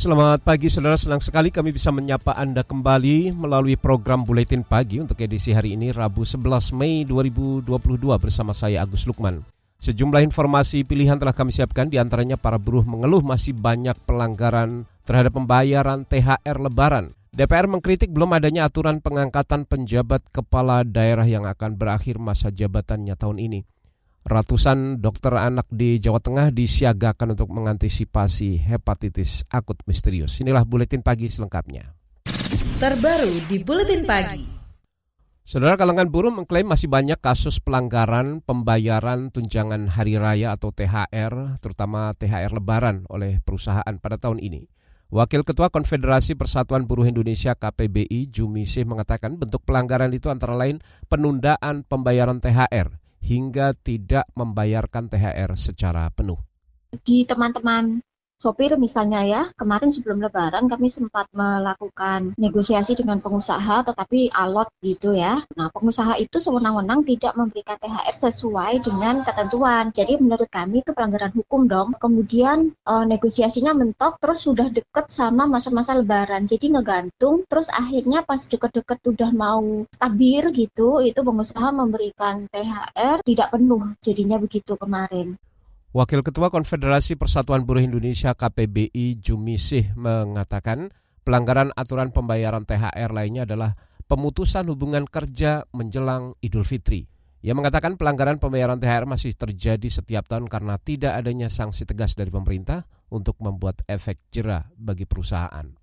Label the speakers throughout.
Speaker 1: Selamat pagi saudara, senang sekali kami bisa menyapa Anda kembali melalui program Buletin Pagi untuk edisi hari ini Rabu 11 Mei 2022 bersama saya Agus Lukman. Sejumlah informasi pilihan telah kami siapkan di antaranya para buruh mengeluh masih banyak pelanggaran terhadap pembayaran THR Lebaran. DPR mengkritik belum adanya aturan pengangkatan penjabat kepala daerah yang akan berakhir masa jabatannya tahun ini. Ratusan dokter anak di Jawa Tengah disiagakan untuk mengantisipasi hepatitis akut misterius. Inilah buletin pagi selengkapnya.
Speaker 2: Terbaru di buletin pagi.
Speaker 1: Saudara kalangan buruh mengklaim masih banyak kasus pelanggaran pembayaran tunjangan hari raya atau THR, terutama THR lebaran oleh perusahaan pada tahun ini. Wakil Ketua Konfederasi Persatuan Buruh Indonesia KPBI Jumisih mengatakan bentuk pelanggaran itu antara lain penundaan pembayaran THR, hingga tidak membayarkan THR secara penuh.
Speaker 3: Di teman-teman sopir misalnya ya, kemarin sebelum lebaran kami sempat melakukan negosiasi dengan pengusaha tetapi alot gitu ya. Nah, pengusaha itu sewenang-wenang tidak memberikan THR sesuai dengan ketentuan. Jadi menurut kami itu pelanggaran hukum dong. Kemudian e, negosiasinya mentok terus sudah deket sama masa-masa lebaran. Jadi ngegantung terus akhirnya pas deket-deket udah mau stabil gitu, itu pengusaha memberikan THR tidak penuh. Jadinya begitu kemarin.
Speaker 1: Wakil Ketua Konfederasi Persatuan Buruh Indonesia KPBI Jumisih mengatakan pelanggaran aturan pembayaran THR lainnya adalah pemutusan hubungan kerja menjelang Idul Fitri. Ia mengatakan pelanggaran pembayaran THR masih terjadi setiap tahun karena tidak adanya sanksi tegas dari pemerintah untuk membuat efek jerah bagi perusahaan.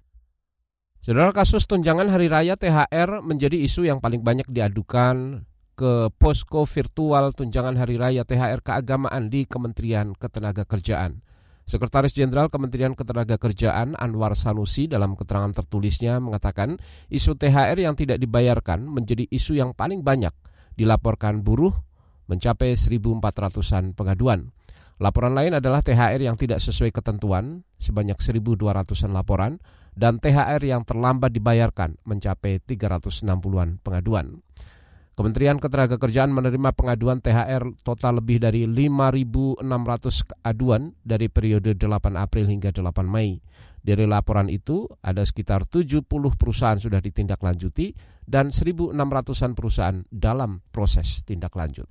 Speaker 1: Saudara kasus tunjangan hari raya THR menjadi isu yang paling banyak diadukan ke posko virtual tunjangan hari raya THR keagamaan di Kementerian Ketenagakerjaan. Sekretaris Jenderal Kementerian Ketenagakerjaan Anwar Sanusi dalam keterangan tertulisnya mengatakan isu THR yang tidak dibayarkan menjadi isu yang paling banyak dilaporkan buruh mencapai 1.400-an pengaduan. Laporan lain adalah THR yang tidak sesuai ketentuan sebanyak 1.200-an laporan dan THR yang terlambat dibayarkan mencapai 360-an pengaduan. Kementerian Ketenagakerjaan menerima pengaduan THR total lebih dari 5.600 aduan dari periode 8 April hingga 8 Mei. Dari laporan itu, ada sekitar 70 perusahaan sudah ditindaklanjuti dan 1.600-an perusahaan dalam proses tindak lanjut.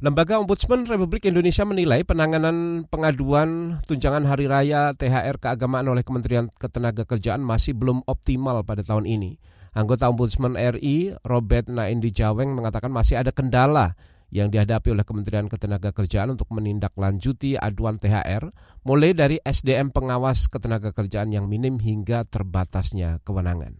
Speaker 1: Lembaga Ombudsman Republik Indonesia menilai penanganan pengaduan tunjangan hari raya THR keagamaan oleh Kementerian Ketenagakerjaan masih belum optimal pada tahun ini. Anggota Ombudsman RI Robert Naindi Jaweng mengatakan masih ada kendala yang dihadapi oleh Kementerian Ketenagakerjaan untuk menindaklanjuti aduan THR, mulai dari SDM pengawas ketenagakerjaan yang minim hingga terbatasnya kewenangan.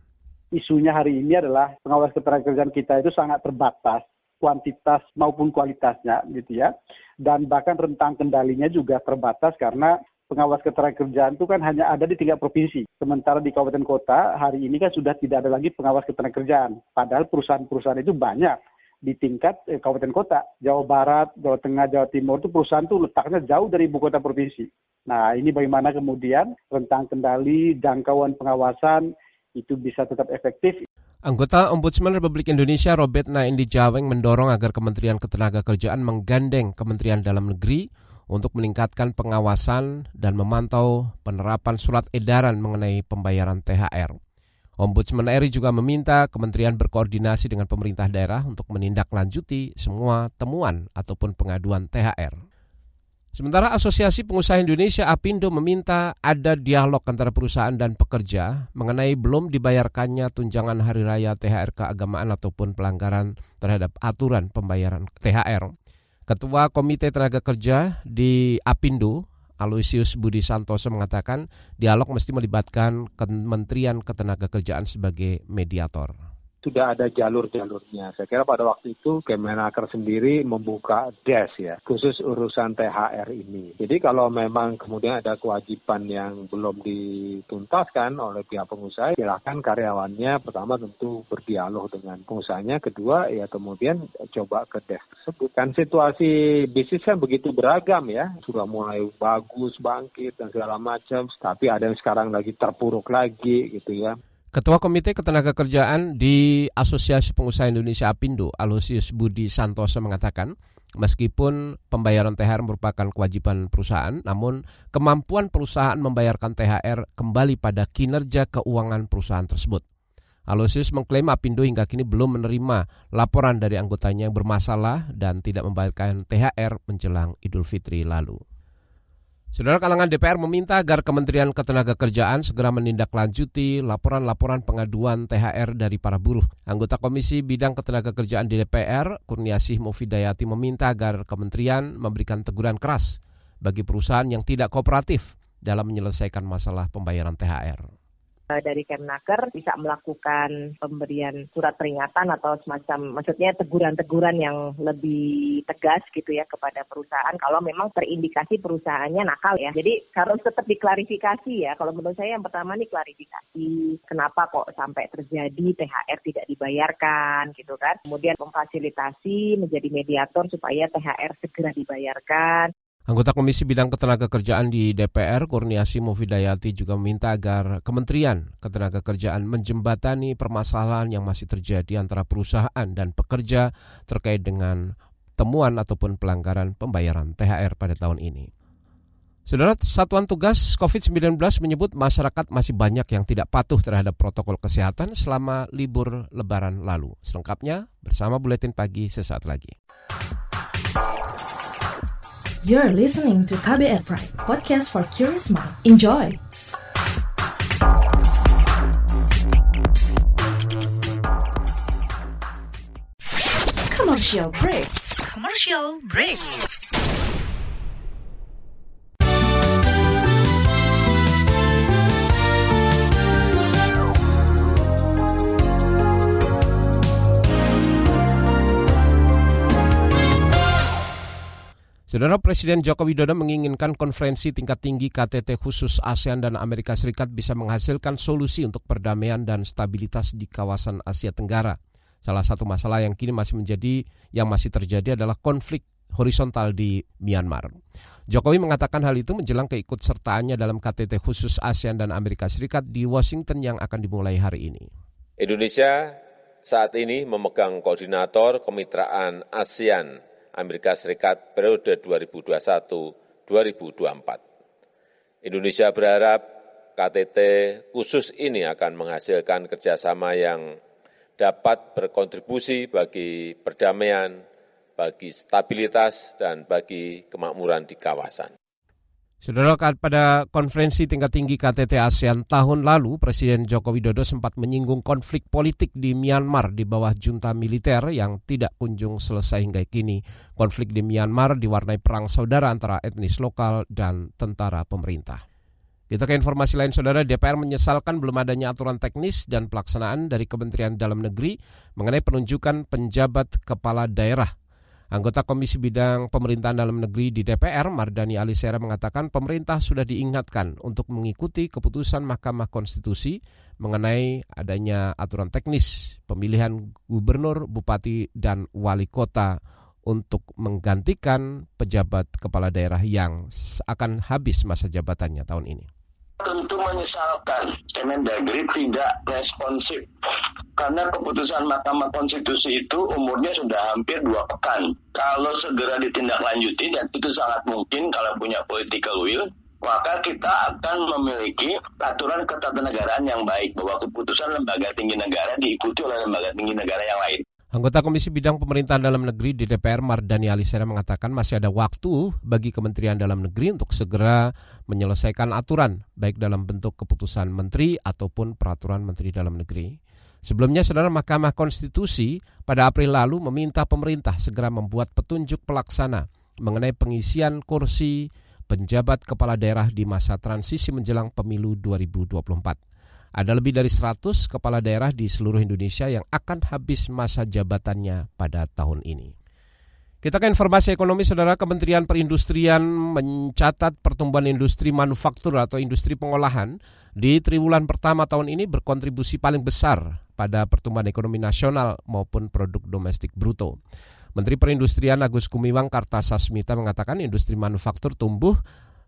Speaker 4: Isunya hari ini adalah pengawas ketenagakerjaan kita itu sangat terbatas, kuantitas maupun kualitasnya gitu ya. Dan bahkan rentang kendalinya juga terbatas karena pengawas ketenagakerjaan itu kan hanya ada di tingkat provinsi. Sementara di kabupaten kota hari ini kan sudah tidak ada lagi pengawas ketenagakerjaan. Padahal perusahaan-perusahaan itu banyak di tingkat eh, kabupaten kota. Jawa Barat, Jawa Tengah, Jawa Timur itu perusahaan itu letaknya jauh dari ibu kota provinsi. Nah ini bagaimana kemudian rentang kendali, jangkauan pengawasan itu bisa tetap efektif.
Speaker 1: Anggota Ombudsman Republik Indonesia Robert Naindi Jaweng mendorong agar Kementerian Ketenagakerjaan menggandeng Kementerian Dalam Negeri untuk meningkatkan pengawasan dan memantau penerapan surat edaran mengenai pembayaran THR. Ombudsman RI juga meminta kementerian berkoordinasi dengan pemerintah daerah untuk menindaklanjuti semua temuan ataupun pengaduan THR. Sementara Asosiasi Pengusaha Indonesia APindo meminta ada dialog antara perusahaan dan pekerja mengenai belum dibayarkannya tunjangan hari raya THR keagamaan ataupun pelanggaran terhadap aturan pembayaran THR. Ketua Komite Tenaga Kerja di Apindo, Aloysius Budi Santoso mengatakan dialog mesti melibatkan Kementerian Ketenagakerjaan sebagai mediator
Speaker 5: sudah ada jalur-jalurnya. Saya kira pada waktu itu Kemenaker sendiri membuka DES ya, khusus urusan THR ini. Jadi kalau memang kemudian ada kewajiban yang belum dituntaskan oleh pihak pengusaha, silahkan karyawannya pertama tentu berdialog dengan pengusahanya, kedua ya kemudian coba ke DES tersebut. Kan situasi bisnis kan begitu beragam ya, sudah mulai bagus, bangkit dan segala macam, tapi ada yang sekarang lagi terpuruk lagi gitu ya.
Speaker 1: Ketua Komite Ketenagakerjaan di Asosiasi Pengusaha Indonesia Apindo, Alosius Budi Santoso mengatakan, meskipun pembayaran THR merupakan kewajiban perusahaan, namun kemampuan perusahaan membayarkan THR kembali pada kinerja keuangan perusahaan tersebut. Alosius mengklaim Apindo hingga kini belum menerima laporan dari anggotanya yang bermasalah dan tidak membayarkan THR menjelang Idul Fitri lalu. Saudara kalangan DPR meminta agar Kementerian Ketenagakerjaan segera menindaklanjuti laporan-laporan pengaduan THR dari para buruh. Anggota Komisi Bidang Ketenagakerjaan di DPR, Kurniasih Mufidayati meminta agar kementerian memberikan teguran keras bagi perusahaan yang tidak kooperatif dalam menyelesaikan masalah pembayaran THR.
Speaker 6: Eh, dari Kemnaker bisa melakukan pemberian surat peringatan atau semacam maksudnya teguran-teguran yang lebih tegas gitu ya kepada perusahaan kalau memang terindikasi perusahaannya nakal ya. Jadi harus tetap diklarifikasi ya. Kalau menurut saya yang pertama nih klarifikasi kenapa kok sampai terjadi THR tidak dibayarkan gitu kan. Kemudian memfasilitasi menjadi mediator supaya THR segera dibayarkan.
Speaker 1: Anggota Komisi Bidang Ketenagakerjaan di DPR, Kurniasi Mufidayati juga meminta agar Kementerian Ketenagakerjaan menjembatani permasalahan yang masih terjadi antara perusahaan dan pekerja terkait dengan temuan ataupun pelanggaran pembayaran THR pada tahun ini. Saudara Satuan Tugas COVID-19 menyebut masyarakat masih banyak yang tidak patuh terhadap protokol kesehatan selama libur lebaran lalu. Selengkapnya bersama Buletin Pagi sesaat lagi.
Speaker 2: You're listening to KBR Pride, podcast for curious mind. Enjoy! Commercial break. Commercial break.
Speaker 1: Saudara Presiden Joko Widodo menginginkan konferensi tingkat tinggi KTT khusus ASEAN dan Amerika Serikat bisa menghasilkan solusi untuk perdamaian dan stabilitas di kawasan Asia Tenggara. Salah satu masalah yang kini masih menjadi yang masih terjadi adalah konflik horizontal di Myanmar. Jokowi mengatakan hal itu menjelang keikutsertaannya dalam KTT khusus ASEAN dan Amerika Serikat di Washington yang akan dimulai hari ini.
Speaker 7: Indonesia saat ini memegang koordinator kemitraan ASEAN Amerika Serikat periode 2021-2024. Indonesia berharap KTT khusus ini akan menghasilkan kerjasama yang dapat berkontribusi bagi perdamaian, bagi stabilitas, dan bagi kemakmuran di kawasan.
Speaker 1: Saudara, pada konferensi tingkat tinggi KTT ASEAN tahun lalu, Presiden Joko Widodo sempat menyinggung konflik politik di Myanmar di bawah junta militer yang tidak kunjung selesai hingga kini. Konflik di Myanmar diwarnai perang saudara antara etnis lokal dan tentara pemerintah. Kita ke informasi lain, Saudara. DPR menyesalkan belum adanya aturan teknis dan pelaksanaan dari Kementerian Dalam Negeri mengenai penunjukan penjabat kepala daerah Anggota Komisi Bidang Pemerintahan Dalam Negeri di DPR, Mardani Alisera mengatakan pemerintah sudah diingatkan untuk mengikuti keputusan Mahkamah Konstitusi mengenai adanya aturan teknis pemilihan gubernur, bupati, dan wali kota untuk menggantikan pejabat kepala daerah yang akan habis masa jabatannya tahun ini
Speaker 8: tentu menyesalkan Kemendagri tidak responsif karena keputusan Mahkamah Konstitusi itu umurnya sudah hampir dua pekan. Kalau segera ditindaklanjuti dan itu sangat mungkin kalau punya political will, maka kita akan memiliki aturan ketatanegaraan yang baik bahwa keputusan lembaga tinggi negara diikuti oleh lembaga tinggi negara yang lain.
Speaker 1: Anggota Komisi Bidang Pemerintahan Dalam Negeri di DPR Mardani Alisera mengatakan masih ada waktu bagi Kementerian Dalam Negeri untuk segera menyelesaikan aturan baik dalam bentuk keputusan menteri ataupun peraturan menteri dalam negeri. Sebelumnya Saudara Mahkamah Konstitusi pada April lalu meminta pemerintah segera membuat petunjuk pelaksana mengenai pengisian kursi penjabat kepala daerah di masa transisi menjelang pemilu 2024. Ada lebih dari 100 kepala daerah di seluruh Indonesia yang akan habis masa jabatannya pada tahun ini. Kita ke informasi ekonomi, Saudara Kementerian Perindustrian mencatat pertumbuhan industri manufaktur atau industri pengolahan di triwulan pertama tahun ini berkontribusi paling besar pada pertumbuhan ekonomi nasional maupun produk domestik bruto. Menteri Perindustrian Agus Gumiwang Kartasasmita mengatakan industri manufaktur tumbuh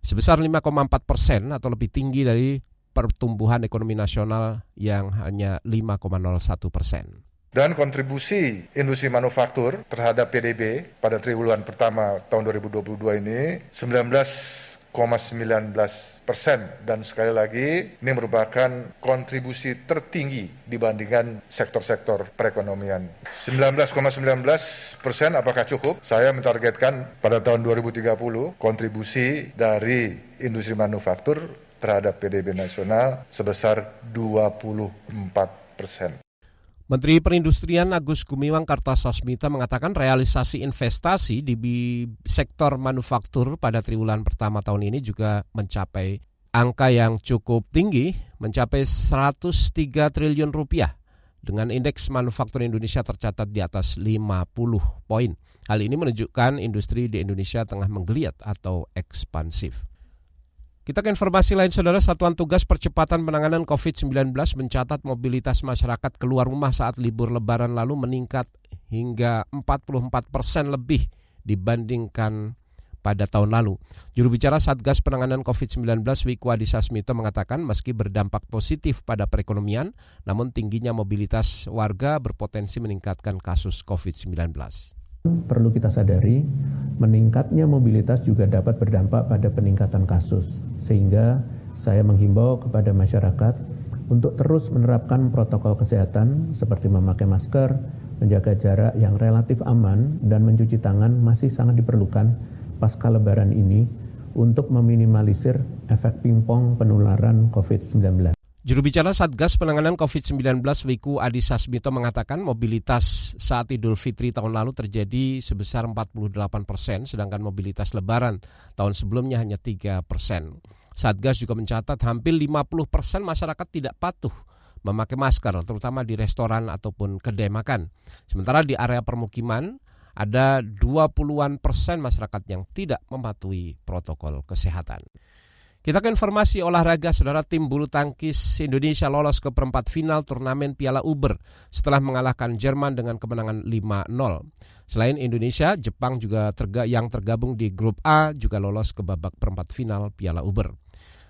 Speaker 1: sebesar 5,4 persen atau lebih tinggi dari pertumbuhan ekonomi nasional yang hanya 5,01 persen.
Speaker 9: Dan kontribusi industri manufaktur terhadap PDB pada triwulan pertama tahun 2022 ini 19,19 persen dan sekali lagi ini merupakan kontribusi tertinggi dibandingkan sektor-sektor perekonomian. 19,19 persen apakah cukup? Saya mentargetkan pada tahun 2030 kontribusi dari industri manufaktur terhadap PDB nasional sebesar 24 persen.
Speaker 1: Menteri Perindustrian Agus Gumiwang Kartasasmita mengatakan realisasi investasi di sektor manufaktur pada triwulan pertama tahun ini juga mencapai angka yang cukup tinggi, mencapai 103 triliun rupiah dengan indeks manufaktur Indonesia tercatat di atas 50 poin. Hal ini menunjukkan industri di Indonesia tengah menggeliat atau ekspansif. Kita ke informasi lain, Saudara. Satuan Tugas Percepatan Penanganan COVID-19 mencatat mobilitas masyarakat keluar rumah saat libur lebaran lalu meningkat hingga 44 persen lebih dibandingkan pada tahun lalu. Juru bicara Satgas Penanganan COVID-19 Wiku Adhisa Smito mengatakan meski berdampak positif pada perekonomian, namun tingginya mobilitas warga berpotensi meningkatkan kasus COVID-19.
Speaker 10: Perlu kita sadari, meningkatnya mobilitas juga dapat berdampak pada peningkatan kasus. Sehingga saya menghimbau kepada masyarakat untuk terus menerapkan protokol kesehatan seperti memakai masker, menjaga jarak yang relatif aman, dan mencuci tangan masih sangat diperlukan pasca lebaran ini untuk meminimalisir efek pingpong penularan COVID-19.
Speaker 1: Juru bicara Satgas Penanganan COVID-19 Wiku Adhisa Smito mengatakan mobilitas saat Idul Fitri tahun lalu terjadi sebesar 48 persen, sedangkan mobilitas Lebaran tahun sebelumnya hanya 3 persen. Satgas juga mencatat hampir 50 persen masyarakat tidak patuh memakai masker, terutama di restoran ataupun kedai makan. Sementara di area permukiman ada 20-an persen masyarakat yang tidak mematuhi protokol kesehatan. Kita ke informasi olahraga, saudara tim bulu tangkis Indonesia lolos ke perempat final turnamen Piala Uber setelah mengalahkan Jerman dengan kemenangan 5-0. Selain Indonesia, Jepang juga terga yang tergabung di grup A juga lolos ke babak perempat final Piala Uber.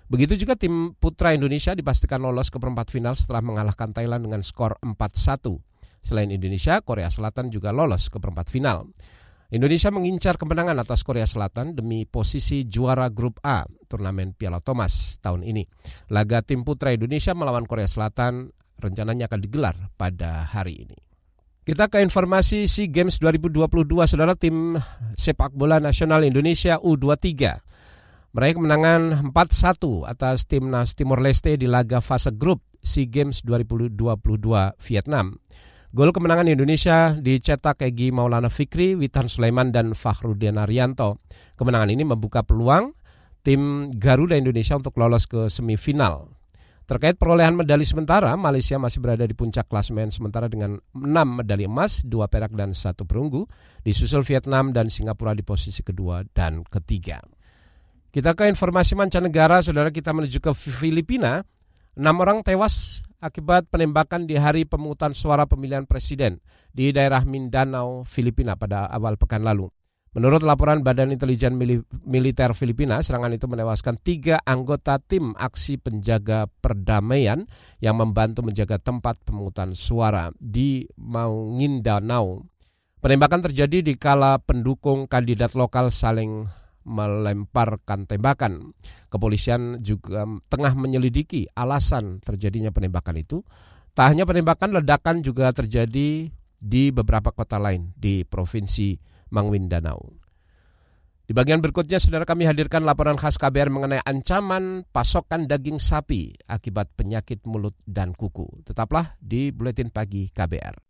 Speaker 1: Begitu juga tim putra Indonesia dipastikan lolos ke perempat final setelah mengalahkan Thailand dengan skor 4-1. Selain Indonesia, Korea Selatan juga lolos ke perempat final. Indonesia mengincar kemenangan atas Korea Selatan demi posisi juara grup A turnamen Piala Thomas tahun ini. Laga tim putra Indonesia melawan Korea Selatan rencananya akan digelar pada hari ini. Kita ke informasi SEA Games 2022, saudara tim sepak bola nasional Indonesia U23 meraih kemenangan 4-1 atas timnas Timor Leste di laga fase grup SEA Games 2022 Vietnam. Gol kemenangan Indonesia dicetak Egi Maulana Fikri, Witan Sulaiman, dan Fahrudin Arianto. Kemenangan ini membuka peluang tim Garuda Indonesia untuk lolos ke semifinal. Terkait perolehan medali sementara, Malaysia masih berada di puncak klasmen sementara dengan 6 medali emas, 2 perak dan 1 perunggu, disusul Vietnam dan Singapura di posisi kedua dan ketiga. Kita ke informasi mancanegara, saudara kita menuju ke Filipina. Enam orang tewas akibat penembakan di hari pemungutan suara pemilihan presiden di daerah Mindanao, Filipina pada awal pekan lalu. Menurut laporan Badan Intelijen Militer Filipina, serangan itu menewaskan tiga anggota tim aksi penjaga perdamaian yang membantu menjaga tempat pemungutan suara di Maungindanao. Penembakan terjadi di kala pendukung kandidat lokal saling melemparkan tembakan. Kepolisian juga tengah menyelidiki alasan terjadinya penembakan itu. Tak hanya penembakan, ledakan juga terjadi di beberapa kota lain di Provinsi Mangwindanao. Di bagian berikutnya, saudara kami hadirkan laporan khas KBR mengenai ancaman pasokan daging sapi akibat penyakit mulut dan kuku. Tetaplah di Buletin Pagi KBR.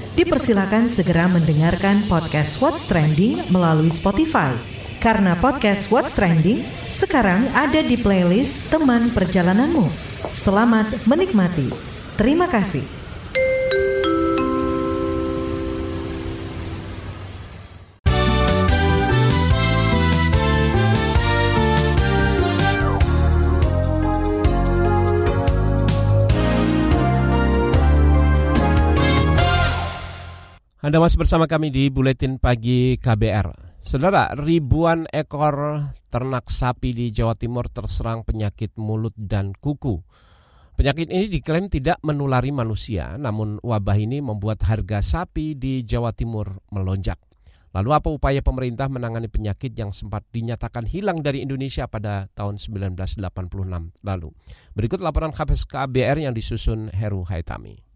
Speaker 2: dipersilakan segera mendengarkan podcast What's Trending melalui Spotify. Karena podcast What's Trending sekarang ada di playlist teman perjalananmu. Selamat menikmati. Terima kasih.
Speaker 1: Anda masih bersama kami di Buletin Pagi KBR. Saudara, ribuan ekor ternak sapi di Jawa Timur terserang penyakit mulut dan kuku. Penyakit ini diklaim tidak menulari manusia, namun wabah ini membuat harga sapi di Jawa Timur melonjak. Lalu apa upaya pemerintah menangani penyakit yang sempat dinyatakan hilang dari Indonesia pada tahun 1986 lalu? Berikut laporan KBR yang disusun Heru Haitami.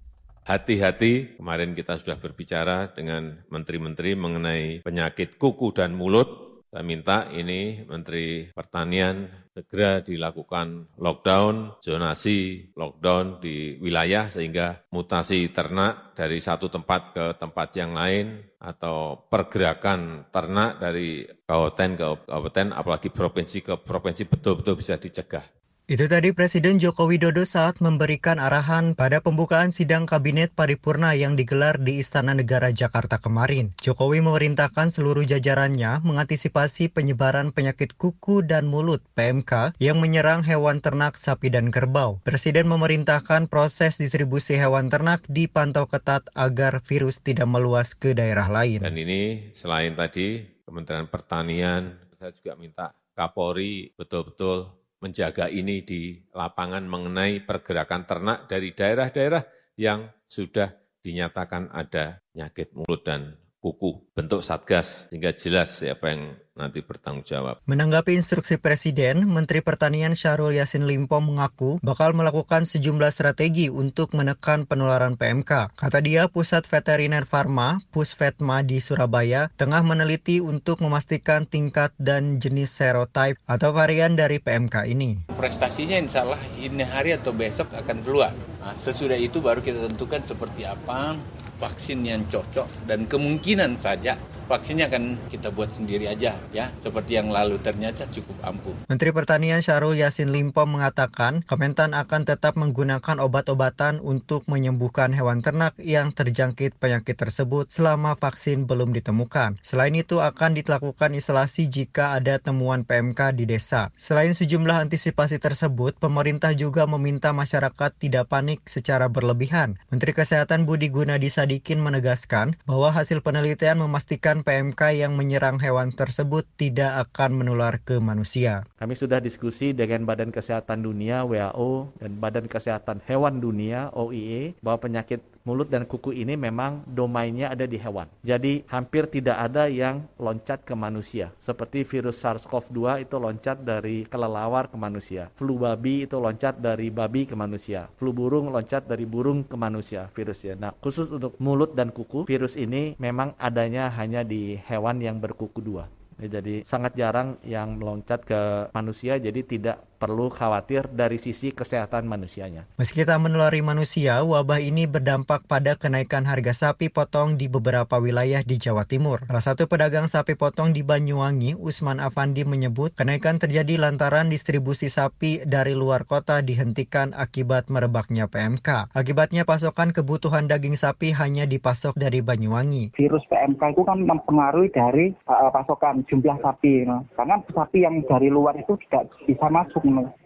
Speaker 7: Hati-hati, kemarin kita sudah berbicara dengan menteri-menteri mengenai penyakit kuku dan mulut. Saya minta ini Menteri Pertanian segera dilakukan lockdown, zonasi lockdown di wilayah sehingga mutasi ternak dari satu tempat ke tempat yang lain atau pergerakan ternak dari kabupaten ke kabupaten apalagi provinsi ke provinsi betul-betul bisa dicegah.
Speaker 11: Itu tadi Presiden Joko Widodo saat memberikan arahan pada pembukaan sidang Kabinet Paripurna yang digelar di Istana Negara Jakarta kemarin. Jokowi memerintahkan seluruh jajarannya mengantisipasi penyebaran penyakit kuku dan mulut PMK yang menyerang hewan ternak sapi dan kerbau. Presiden memerintahkan proses distribusi hewan ternak dipantau ketat agar virus tidak meluas ke daerah lain.
Speaker 7: Dan ini selain tadi Kementerian Pertanian, saya juga minta Kapolri betul-betul menjaga ini di lapangan mengenai pergerakan ternak dari daerah-daerah yang sudah dinyatakan ada penyakit mulut dan kuku, bentuk satgas sehingga jelas siapa yang nanti bertanggung jawab.
Speaker 11: Menanggapi instruksi Presiden, Menteri Pertanian Syahrul Yassin Limpo mengaku bakal melakukan sejumlah strategi untuk menekan penularan PMK. Kata dia, Pusat Veteriner Farma, Pusvetma di Surabaya, tengah meneliti untuk memastikan tingkat dan jenis serotype atau varian dari PMK ini.
Speaker 12: Prestasinya insya Allah ini hari atau besok akan keluar. Nah, sesudah itu baru kita tentukan seperti apa vaksin yang cocok dan kemungkinan saja vaksinnya akan kita buat sendiri aja ya seperti yang lalu ternyata cukup ampuh.
Speaker 11: Menteri Pertanian Syahrul Yasin Limpo mengatakan Kementan akan tetap menggunakan obat-obatan untuk menyembuhkan hewan ternak yang terjangkit penyakit tersebut selama vaksin belum ditemukan. Selain itu akan dilakukan isolasi jika ada temuan PMK di desa. Selain sejumlah antisipasi tersebut, pemerintah juga meminta masyarakat tidak panik secara berlebihan. Menteri Kesehatan Budi Gunadi Sadikin menegaskan bahwa hasil penelitian memastikan PMK yang menyerang hewan tersebut tidak akan menular ke manusia.
Speaker 13: Kami sudah diskusi dengan Badan Kesehatan Dunia WHO dan Badan Kesehatan Hewan Dunia OIE bahwa penyakit mulut dan kuku ini memang domainnya ada di hewan. Jadi hampir tidak ada yang loncat ke manusia. Seperti virus SARS-CoV-2 itu loncat dari kelelawar ke manusia. Flu babi itu loncat dari babi ke manusia. Flu burung loncat dari burung ke manusia virusnya. Nah khusus untuk mulut dan kuku, virus ini memang adanya hanya di hewan yang berkuku dua. Jadi sangat jarang yang meloncat ke manusia, jadi tidak perlu khawatir dari sisi kesehatan manusianya.
Speaker 11: Meski tak menulari manusia, wabah ini berdampak pada kenaikan harga sapi potong di beberapa wilayah di Jawa Timur. Salah satu pedagang sapi potong di Banyuwangi, Usman Afandi menyebut kenaikan terjadi lantaran distribusi sapi dari luar kota dihentikan akibat merebaknya PMK. Akibatnya pasokan kebutuhan daging sapi hanya dipasok dari Banyuwangi.
Speaker 14: Virus PMK itu kan mempengaruhi dari uh, pasokan jumlah sapi. Karena sapi yang dari luar itu tidak bisa masuk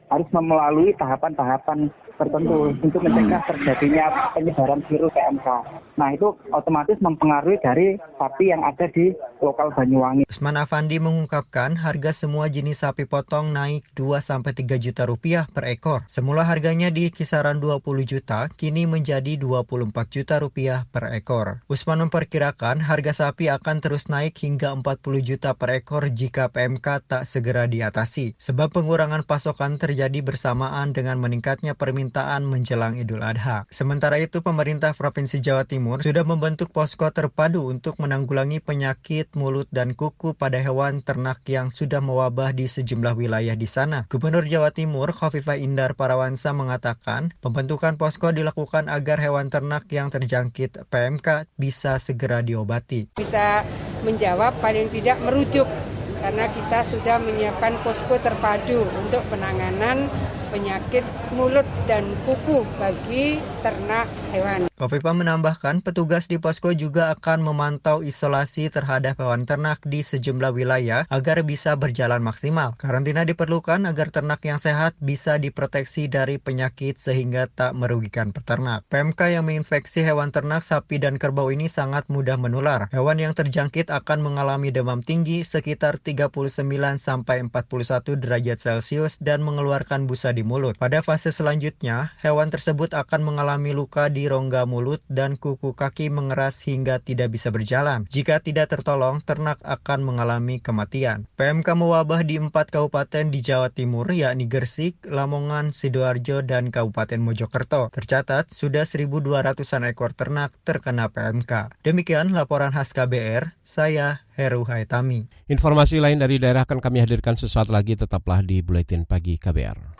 Speaker 14: harus melalui tahapan-tahapan tertentu untuk mencegah terjadinya penyebaran virus PMK. Nah itu otomatis mempengaruhi dari sapi yang ada di lokal Banyuwangi.
Speaker 11: Usman Afandi mengungkapkan harga semua jenis sapi potong naik 2-3 juta rupiah per ekor. Semula harganya di kisaran 20 juta, kini menjadi 24 juta rupiah per ekor. Usman memperkirakan harga sapi akan terus naik hingga 40 juta per ekor jika PMK tak segera diatasi. Sebab pengurangan pasokan terjadi terjadi bersamaan dengan meningkatnya permintaan menjelang Idul Adha. Sementara itu, pemerintah Provinsi Jawa Timur sudah membentuk posko terpadu untuk menanggulangi penyakit mulut dan kuku pada hewan ternak yang sudah mewabah di sejumlah wilayah di sana. Gubernur Jawa Timur, Khofifah Indar Parawansa mengatakan, pembentukan posko dilakukan agar hewan ternak yang terjangkit PMK bisa segera diobati.
Speaker 15: Bisa menjawab paling tidak merujuk karena kita sudah menyiapkan posko terpadu untuk penanganan penyakit mulut dan kuku bagi ternak hewan.
Speaker 11: Kofifa menambahkan petugas di posko juga akan memantau isolasi terhadap hewan ternak di sejumlah wilayah agar bisa berjalan maksimal. Karantina diperlukan agar ternak yang sehat bisa diproteksi dari penyakit sehingga tak merugikan peternak. PMK yang menginfeksi hewan ternak sapi dan kerbau ini sangat mudah menular. Hewan yang terjangkit akan mengalami demam tinggi sekitar 39 sampai 41 derajat Celcius dan mengeluarkan busa di mulut. Pada fase selanjutnya, hewan tersebut akan mengalami luka di rongga mulut dan kuku kaki mengeras hingga tidak bisa berjalan. Jika tidak tertolong, ternak akan mengalami kematian. PMK mewabah di empat kabupaten di Jawa Timur, yakni Gersik, Lamongan, Sidoarjo, dan Kabupaten Mojokerto. Tercatat, sudah 1.200-an ekor ternak terkena PMK. Demikian laporan khas KBR, saya Heru Haitami.
Speaker 1: Informasi lain dari daerah akan kami hadirkan sesaat lagi, tetaplah di Buletin Pagi KBR.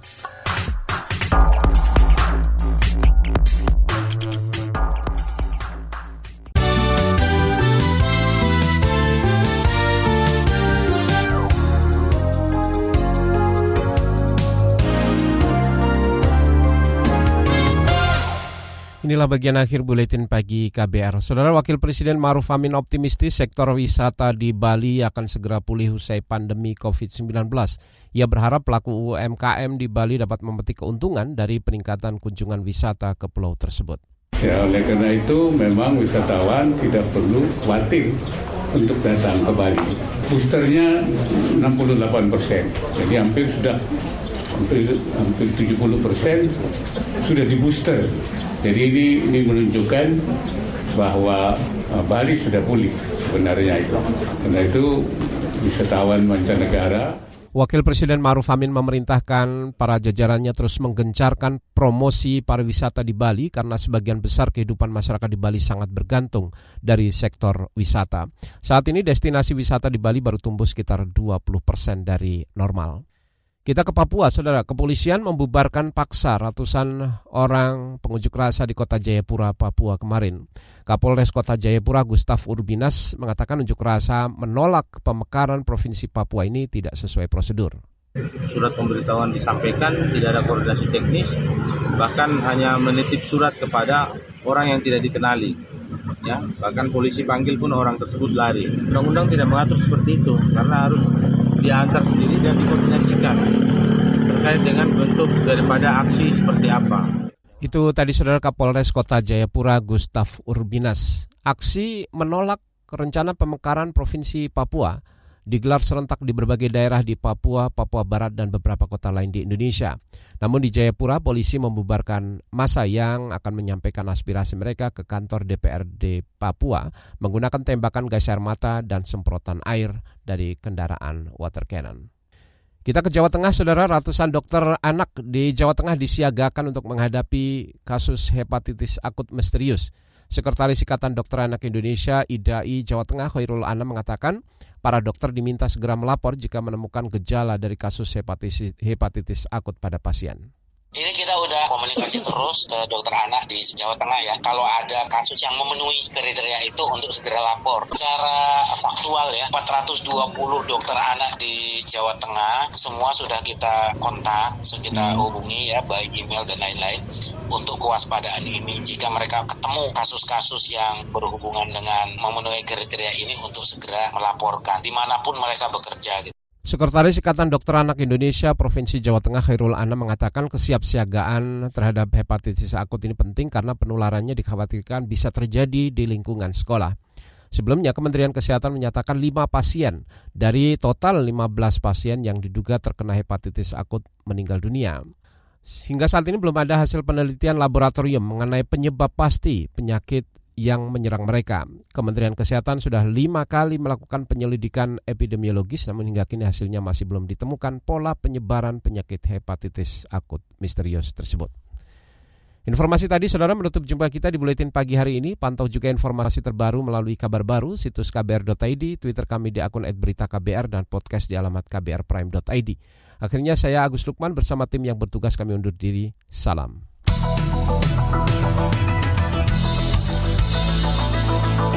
Speaker 1: Inilah bagian akhir buletin pagi KBR. Saudara Wakil Presiden Maruf Amin optimistis sektor wisata di Bali akan segera pulih usai pandemi COVID-19. Ia berharap pelaku UMKM di Bali dapat memetik keuntungan dari peningkatan kunjungan wisata ke pulau tersebut.
Speaker 16: Ya, oleh karena itu memang wisatawan tidak perlu khawatir untuk datang ke Bali. Boosternya 68 persen, jadi hampir sudah hampir, hampir 70 persen sudah di booster. Jadi ini, ini menunjukkan bahwa uh, Bali sudah pulih sebenarnya itu. Karena itu wisatawan mancanegara
Speaker 1: Wakil Presiden Maruf Amin memerintahkan para jajarannya terus menggencarkan promosi pariwisata di Bali karena sebagian besar kehidupan masyarakat di Bali sangat bergantung dari sektor wisata. Saat ini destinasi wisata di Bali baru tumbuh sekitar 20 persen dari normal. Kita ke Papua, saudara. Kepolisian membubarkan paksa ratusan orang pengunjuk rasa di kota Jayapura, Papua kemarin. Kapolres kota Jayapura, Gustaf Urbinas, mengatakan unjuk rasa menolak pemekaran Provinsi Papua ini tidak sesuai prosedur.
Speaker 17: Surat pemberitahuan disampaikan, tidak ada koordinasi teknis, bahkan hanya menitip surat kepada orang yang tidak dikenali. Ya, bahkan polisi panggil pun orang tersebut lari. Undang-undang tidak mengatur seperti itu, karena harus diantar sendiri dan dikoordinasikan terkait dengan bentuk daripada aksi seperti apa.
Speaker 1: Itu tadi saudara Kapolres Kota Jayapura Gustaf Urbinas. Aksi menolak rencana pemekaran Provinsi Papua digelar serentak di berbagai daerah di Papua, Papua Barat, dan beberapa kota lain di Indonesia. Namun di Jayapura, polisi membubarkan masa yang akan menyampaikan aspirasi mereka ke kantor DPRD Papua menggunakan tembakan gas air mata dan semprotan air dari kendaraan water cannon. Kita ke Jawa Tengah, saudara. Ratusan dokter anak di Jawa Tengah disiagakan untuk menghadapi kasus hepatitis akut misterius. Sekretaris Ikatan Dokter Anak Indonesia IDAI Jawa Tengah Khairul Anam mengatakan para dokter diminta segera melapor jika menemukan gejala dari kasus hepatitis, hepatitis akut pada pasien.
Speaker 18: Ini kita udah komunikasi terus ke dokter anak di Jawa Tengah ya. Kalau ada kasus yang memenuhi kriteria itu untuk segera lapor. Secara faktual ya, 420 dokter anak di Jawa Tengah semua sudah kita kontak, sudah kita hubungi ya, baik email dan lain-lain untuk kewaspadaan ini. Jika mereka ketemu kasus-kasus yang berhubungan dengan memenuhi kriteria ini untuk segera melaporkan di mana pun mereka bekerja. Gitu.
Speaker 1: Sekretaris Ikatan Dokter Anak Indonesia Provinsi Jawa Tengah Khairul Anam mengatakan kesiapsiagaan terhadap hepatitis akut ini penting karena penularannya dikhawatirkan bisa terjadi di lingkungan sekolah. Sebelumnya Kementerian Kesehatan menyatakan 5 pasien dari total 15 pasien yang diduga terkena hepatitis akut meninggal dunia. Hingga saat ini belum ada hasil penelitian laboratorium mengenai penyebab pasti penyakit yang menyerang mereka. Kementerian Kesehatan sudah lima kali melakukan penyelidikan epidemiologis namun hingga kini hasilnya masih belum ditemukan pola penyebaran penyakit hepatitis akut misterius tersebut. Informasi tadi saudara menutup jumpa kita di Buletin Pagi hari ini. Pantau juga informasi terbaru melalui kabar baru, situs kbr.id, Twitter kami di akun @beritaKBR dan podcast di alamat kbrprime.id. Akhirnya saya Agus Lukman bersama tim yang bertugas kami undur diri. Salam.